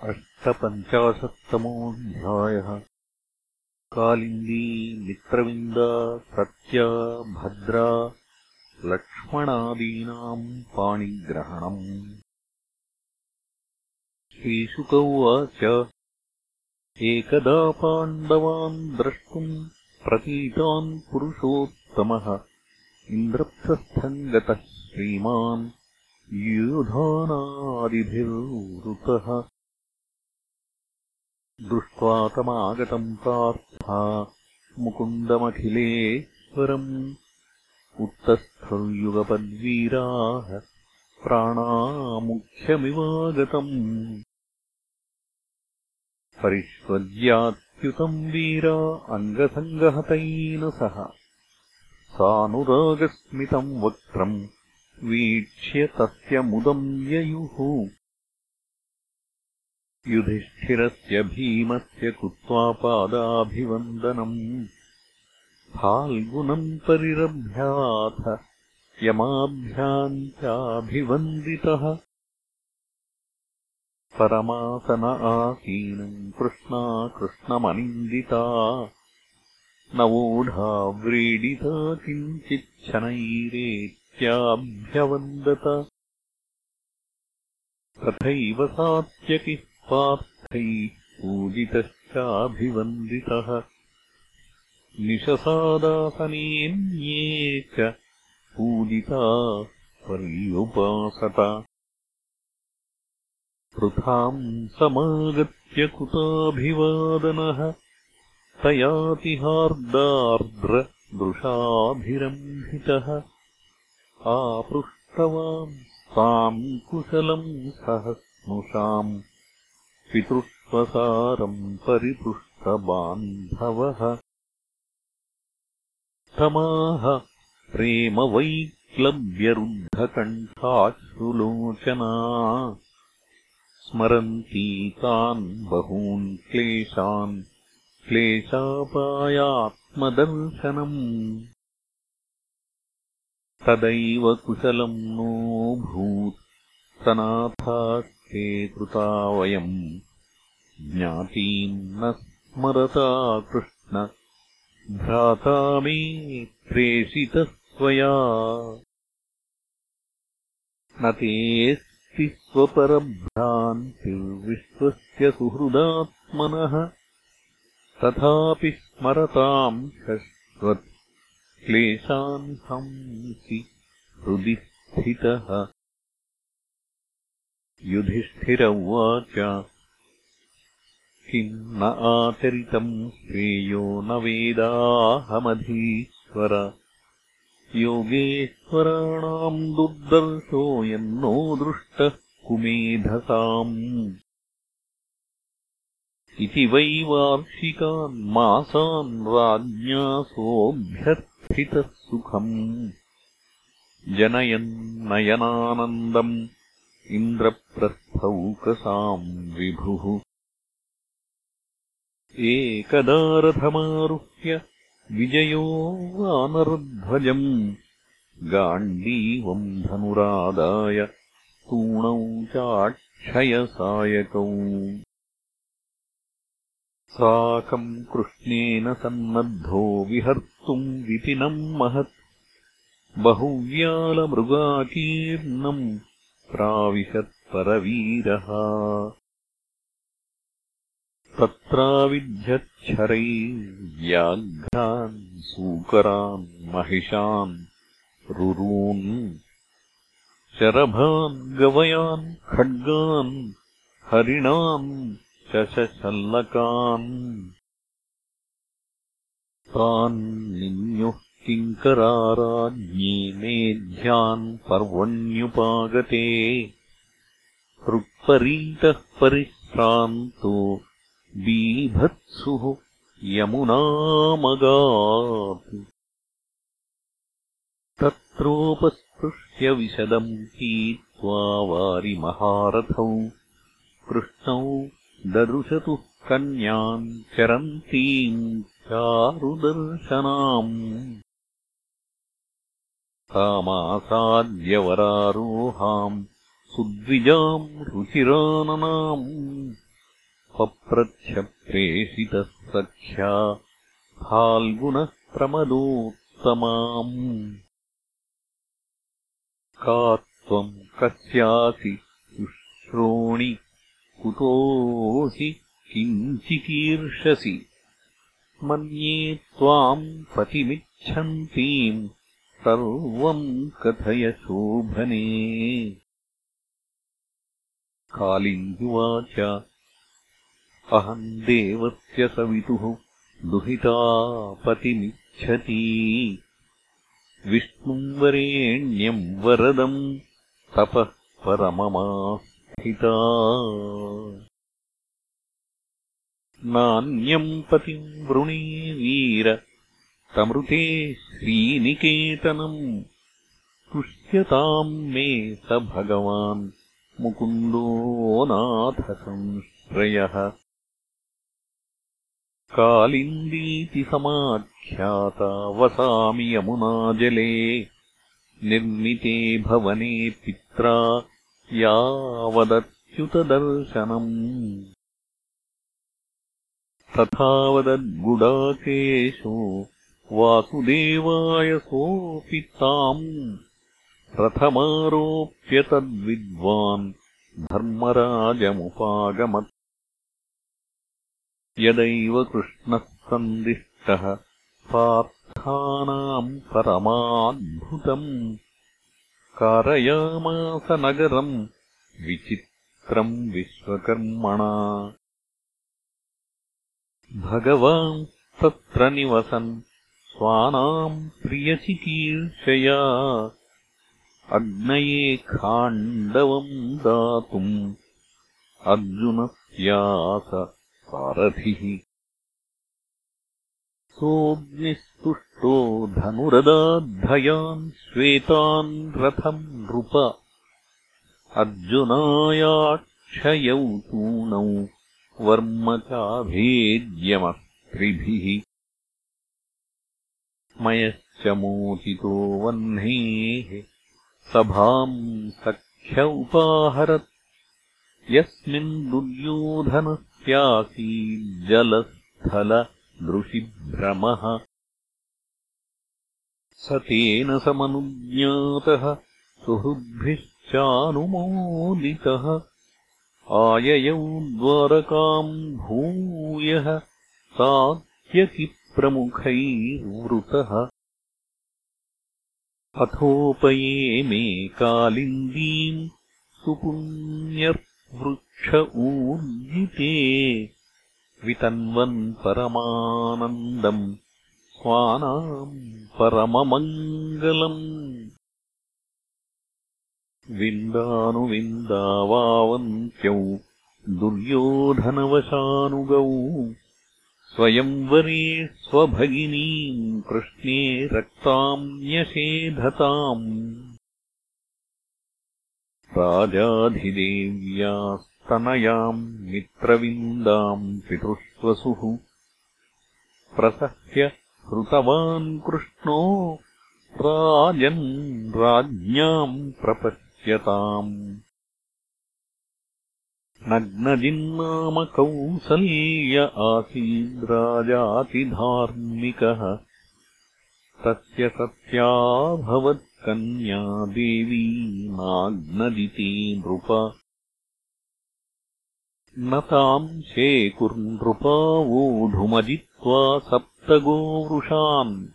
अष्टपञ्चाशत्तमोऽध्यायः। कालिन्दी मित्रविन्दा सत्या भद्रा लक्ष्मणादीनाम् पाणिग्रहणम्। श्रीशुक उवाच एकदा पाण्डवान् द्रष्टुम् प्रतीतान् पुरुषोत्तमः इन्द्रप्रस्थम् गतः श्रीमान् युधानादिभिर्वृतः दृष्ट्वा तमागतम् पार्था मुकुन्दमखिलेश्वरम् उत्तस्थुर्युगपद्वीराः प्राणामुख्यमिवागतम्। परिष्वज्यात्युतम् वीरा अङ्गसङ्गहतैन सह। सानुरागस्मितम् वक्त्रम् वीक्ष्य तस्य मुदम् ययुः युधिष्ठिरस्य भीमस्य कृत्वा पादाभिवन्दनम् फाल्गुनम् परिरभ्याथ यमाभ्याम् चाभिवन्दितः परमासन आसीनम् कृष्णा कृष्णमनिन्दिता। नवोढा व्रीडिता किञ्चिच्छनैरेत्याभ्यवन्दत तथैव सात्यकिः पार्थैः पूजितश्चाभिवन्दितः निशसादासनेऽन्ये च पूजिता पर्युपासत। पृथाम् समागत्य कुताभिवादनः। तयातिहार्दार्द्रदृशाभिरम्भितः। आपृष्टवान् ताम् कुशलम् सहस्नुषाम् पितृष्वसारम् परिपृष्टबान्धवः। तमाह प्रेमवैक्लव्यरुद्धकण्ठाश्रुलोचना स्मरन्ती तान् बहून् क्लेशान् क्लेशापायात्मदर्शनम्। तदैव कुशलम् नोऽभूत् सनाथा ते कृता वयम् ज्ञातीम् न स्मरता कृष्ण भ्राता मे प्रेषितः स्वया। न तेऽस्ति स्वपरभ्रान्तिर्विश्वस्य सुहृदात्मनः। तथापि स्मरताम् शश्वत् क्लेशान् हंसि हृदि स्थितः। युधिष्ठिर उवाच किम् न आचरितम् श्रेयो न वेदाहमधीश्वर। योगेश्वराणाम् दुर्दर्शो यन्नो दृष्टः कुमेधसाम्। इति वै वार्षिकान् मासान् राज्ञा सोऽभ्यर्थितः सुखम्। जनयन्नयनानन्दम् इन्द्रप्रस्थौकसाम् विभुः एकदारथमारुह्य विजयो वानरध्वजम् गाण्डीवम् धनुरादाय तूणौ चाक्षयसायकौ। साकम् कृष्णेन सन्नद्धो विहर्तुम् विपिनम् महत्। बहुव्यालमृगाकीर्णम् प्राविशत्परवीरः तत्राविध्यच्छरैर्व्याघ्रान् सूकरान् महिषान् रुरून् शरभान् गवयान् खड्गान् हरिणान् शशशल्लकान्। तान् निन्युः किङ्कराराज्ञे मेध्यान् पर्वण्युपागते। हृत्परीतः परिश्रान्तो बीभत्सुः यमुनामगात्। तत्रोपस्पृश्य विशदम् पीत्वा वारिमहारथौ कृष्णौ ददृशतुः कन्याम् चरन्तीम् चारुदर्शनाम्। तामासाद्यवरारोहाम् सुद्विजाम् रुचिराननाम् पप्रच्छप्रेषितः सख्या फाल्गुनः प्रमदोत्तमाम् का त्वम् कस्यासि शुश्रोणि कुतोऽसि किञ्चिकीर्षसि। मन्ये त्वाम् पतिमिच्छन्तीम् सर्वम् कथय शोभने कालिङ्गुवाच अहम् देवस्य सवितुः दुहिता पतिमिच्छती। विष्णुम् वरेण्यम् वरदम् तपः परममास्थिता। नान्यम् पतिम् वृणे वीर तमृते श्रीनिकेतनम् तुष्यताम् मे स भगवान् मुकुन्दो नाथसंश्रयः कालिन्दीति समाख्याता वसामि यमुनाजले निर्मिते भवने पित्रा यावदच्युतदर्शनम्। तथावदद्गुडाकेशो वासुदेवाय सोऽपि ताम् रथमारोप्य तद्विद्वान् धर्मराजमुपागमत् यदैव कृष्णः सन्दिष्टः पार्थानाम् परमाद्भुतम् कारयामास नगरम् विचित्रम् विश्वकर्मणा। भगवान् तत्र निवसन् स्वानाम् प्रियचिकीर्षया। अग्नये खाण्डवम् दातुम् अर्जुनस्यास सारथिः सोऽग्निस्तुष्टो धनुरदाद्धयान् श्वेतान् रथम् नृप। अर्जुनायाक्षयौ तूणौ वर्म चाभेद्यमस्त्रिभिः। मयश्च मोचितो वह्नेः सभाम् सख्य उपाहरत् यस्मिन् दुर्योधनस्यासीज्जलस्थलदृशिभ्रमः स तेन समनुज्ञातः सुहृद्भिश्चानुमोदितः। आययौ द्वारकाम् भूयः सात्यकिप्रमुखैर्वृतः अथोपयेमे कालिन्दीम् सुपुण्यवृक्ष ऊर्जिते वितन्वन् परमानन्दम् स्वानाम् परममङ्गलम्। विन्दानुविन्दावावन्त्यौ दुर्योधनवशानुगौ स्वयंवरे स्वभगिनीम् कृष्णे रक्ताम् न्यषेधताम् राजाधिदेव्यास्तनयाम् मित्रविन्दाम् पितृष्वसुः। प्रसह्य हृतवान् कृष्णो राजन् राज्ञाम् प्रपश्यताम्। नग्नजिन्नाम कौसल्य आसीद्राजातिधार्मिकः तस्य सत्याभवत्कन्या देवी नाग्नदिति नृप न ताम् शेकुर्नृपावोढुमजित्वा सप्तगोवृषान्।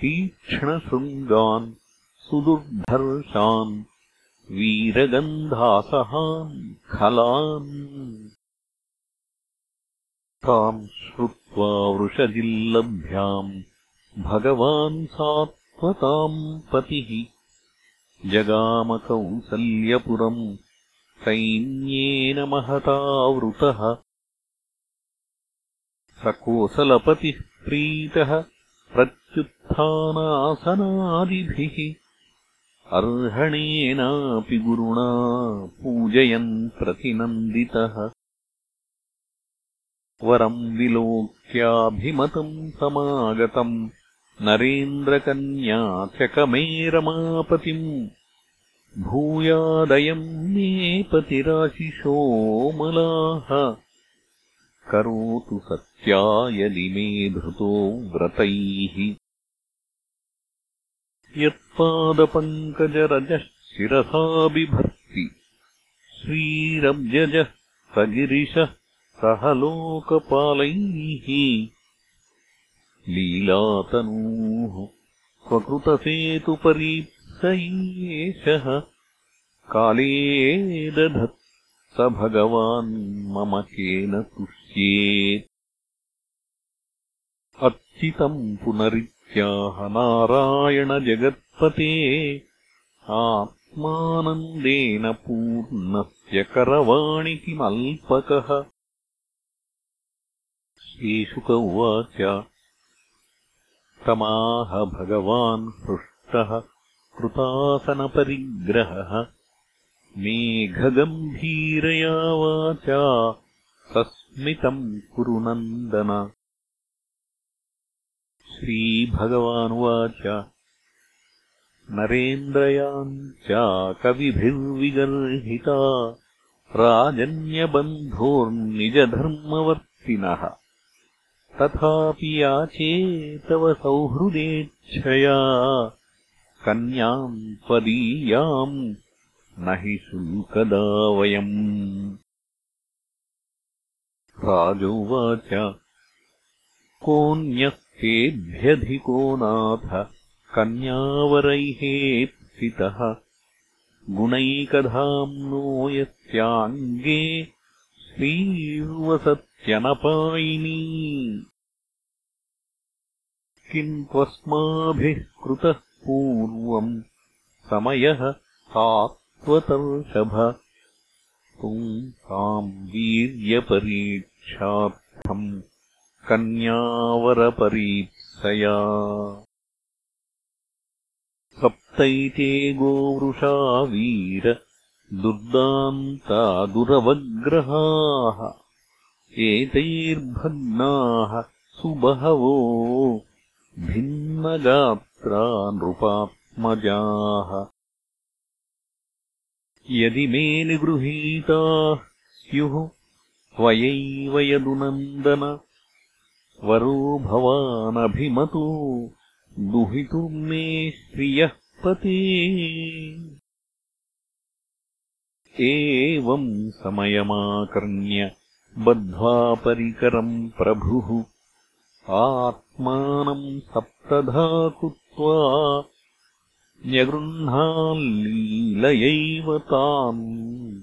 तीक्ष्णशृङ्गान् सुदुर्धर्षान् वीरगन्धासहान् खलान्। ताम् श्रुत्वा वृषजिल्लभ्याम् भगवान् सात्वताम् पतिः। जगामकौसल्यपुरम् सैन्येन महतावृतः स कोसलपतिः प्रीतः प्रत्युत्थानासनादिभिः। अर्हणेनापि गुरुणा पूजयन् प्रतिनन्दितः। वरम् विलोक्याभिमतम् समागतम् नरेन्द्रकन्या चकमेरमापतिम् भूयादयम् मे पतिराशिषोमलाः करोतु सत्यायदि मे धृतो व्रतैः। यत्पादपङ्कजरजः शिरसा बिभर्ति श्रीरब्जजः सगिरिशः सह लोकपालैः लीलातनूः स्वकृतसेतुपरीप्स एषः काले दधत् स भगवान् मम केन तुष्येत्। अर्चितम् पुनरित्याह नारायणजगत्पते आत्मानन्देन पूर्णस्य करवाणि किमल्पकः। श्रीशुक उवाच तमाह भगवान् हृष्टः कृतासनपरिग्रहः। मेघगम्भीरया वाचा सस्मितम् कुरु नन्दन। श्रीभगवानुवाच। नरेन्द्रयाम् कविभिर्विगर्हिता। राजन्यबन्धोर्निजधर्मवर्तिनः तथापि याचे तव सौहृदेच्छया। कन्याम् त्वदीयाम् न हि शुल्कदा वयम्। राजोवाच कोऽन्यस्तेभ्यधिको नाथ कन्यावरैहेप्सितः। गुणैकधाम्नो यस्याङ्गे श्रीर्वसत्यनपायिनी किम् त्वस्माभिः कृतः पूर्वम् समयः सात्वतर्षभ पुंसाम् वीर्यपरीक्षार्थम् कन्यावरपरीप्सया सप्तैते गोवृषा वीर दुर्दान्तादुरवग्रहाः एतैर्भग्नाः सुबहवो भिन्नगात्रा नृपात्मजाः यदि मे निगृहीताः स्युः त्वयैव यदुनन्दन। वरो भवानभिमतो दुहितुर्मे श्रियः पते। एवम् समयमाकर्ण्य बद्ध्वा परिकरम् प्रभुः। आत्मानम् सप्तधा कृत्वा न्यगृह्णाल्लीलयैव तान्।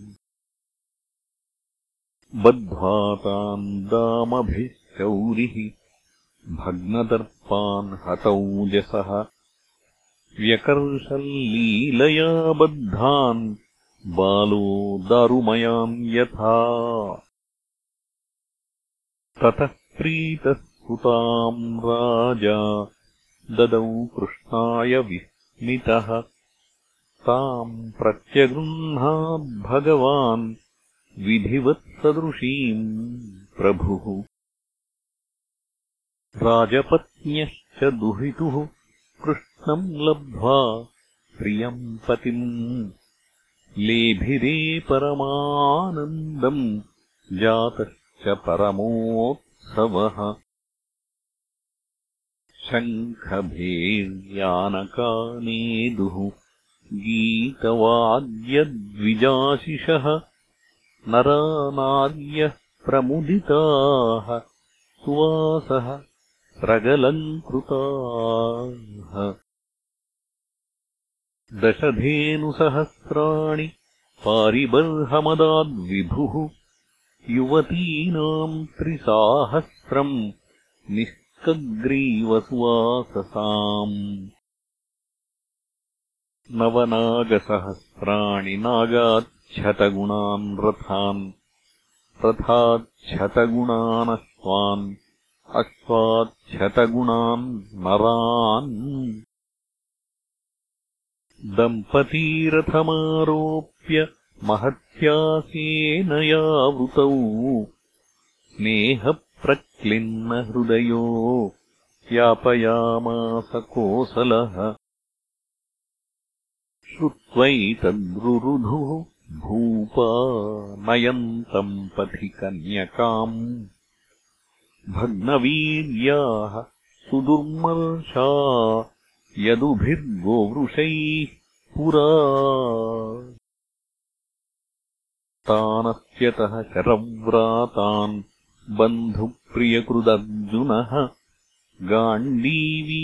बद्ध्वा तान् दामभिः शौरिः भग्नदर्पान् हतौजसः। व्यकर्षल्लीलया बद्धान् बालो दारुमयाम् यथा ततः प्रीतः सुताम् राजा ददौ कृष्णाय विस्मितः। ताम् प्रत्यगृह्णाद्भगवान् विधिवत्सदृशीम् प्रभुः। राजपत्न्यश्च दुहितुः कृष्णम् लब्ध्वा प्रियम् पतिम् लेभिरे परमानन्दम् परमोत्सवः शङ्खभेर्यानकानेदुः गीतवाद्यद्विजाशिषः नरा नार्यः प्रमुदिताः सुवासः प्रगलम् कृताः दशधेनुसहस्राणि पारिबर्हमदाद्विभुः युवतीनाम् त्रिसाहस्रम् निष्कग्रीवसुवाससाम् नवनागसहस्राणि नागाच्छतगुणान् रथान् रथाच्छतगुणानश्वान् अश्वाच्छतगुणान् नरान् दम्पतीरथमारोप्य महत्यासेनयावृतौ स्नेहप्रक्लिन्नहृदयो यापयामास कोसलः। श्रुत्वैतद्रुरुधुः भूपा नयन्तम् पथि कन्यकाम्। भग्नवीर्याः सुदुर्मर्षा यदुभिर्गोवृषैः पुरा तानस्यतः शरव्रातान् बन्धुप्रियकृदर्जुनः गाण्डीवी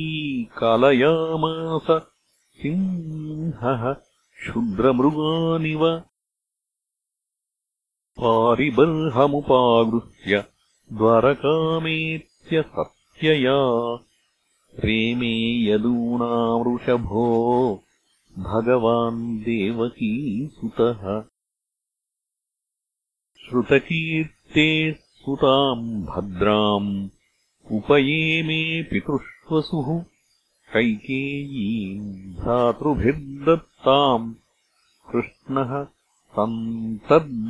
कालयामास सिंहः क्षुद्रमृगानिव पारिबर्हमुपागृह्य द्वारकामेत्य सत्यया रेमे यदूनामृषभो भगवान् देवकीसुतः श्रुतकीर्ते सुताम् भद्राम् उपयेमे पितृष्वसुः कैकेयीम् भ्रातृभिर्दत्ताम् कृष्णः सन्तर्दनादिभिः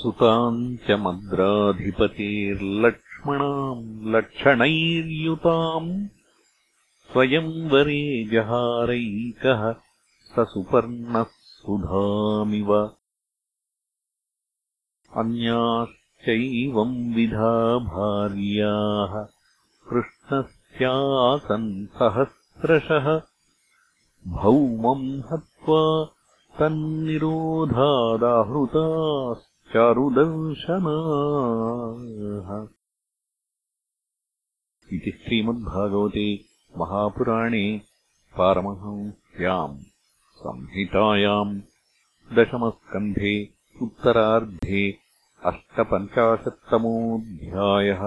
सुताम् च मद्राधिपतेर्लक्ष्मणाम् लक्षणैर्युताम् स्वयंवरे जहारैकः स सुपर्णः सुधामिव। अन्याश्चैवम् विधा भार्याः। कृष्णस्यासन् सहस्रशः। भौमम् हत्वा तन्निरोधादाहृताश्चारुदर्शनाः इति श्रीमद्भागवते महापुराणे पारमहंस्याम् संहितायाम् दशमस्कन्धे उत्तरार्धे अष्टपञ्चाशत्तमोऽध्यायः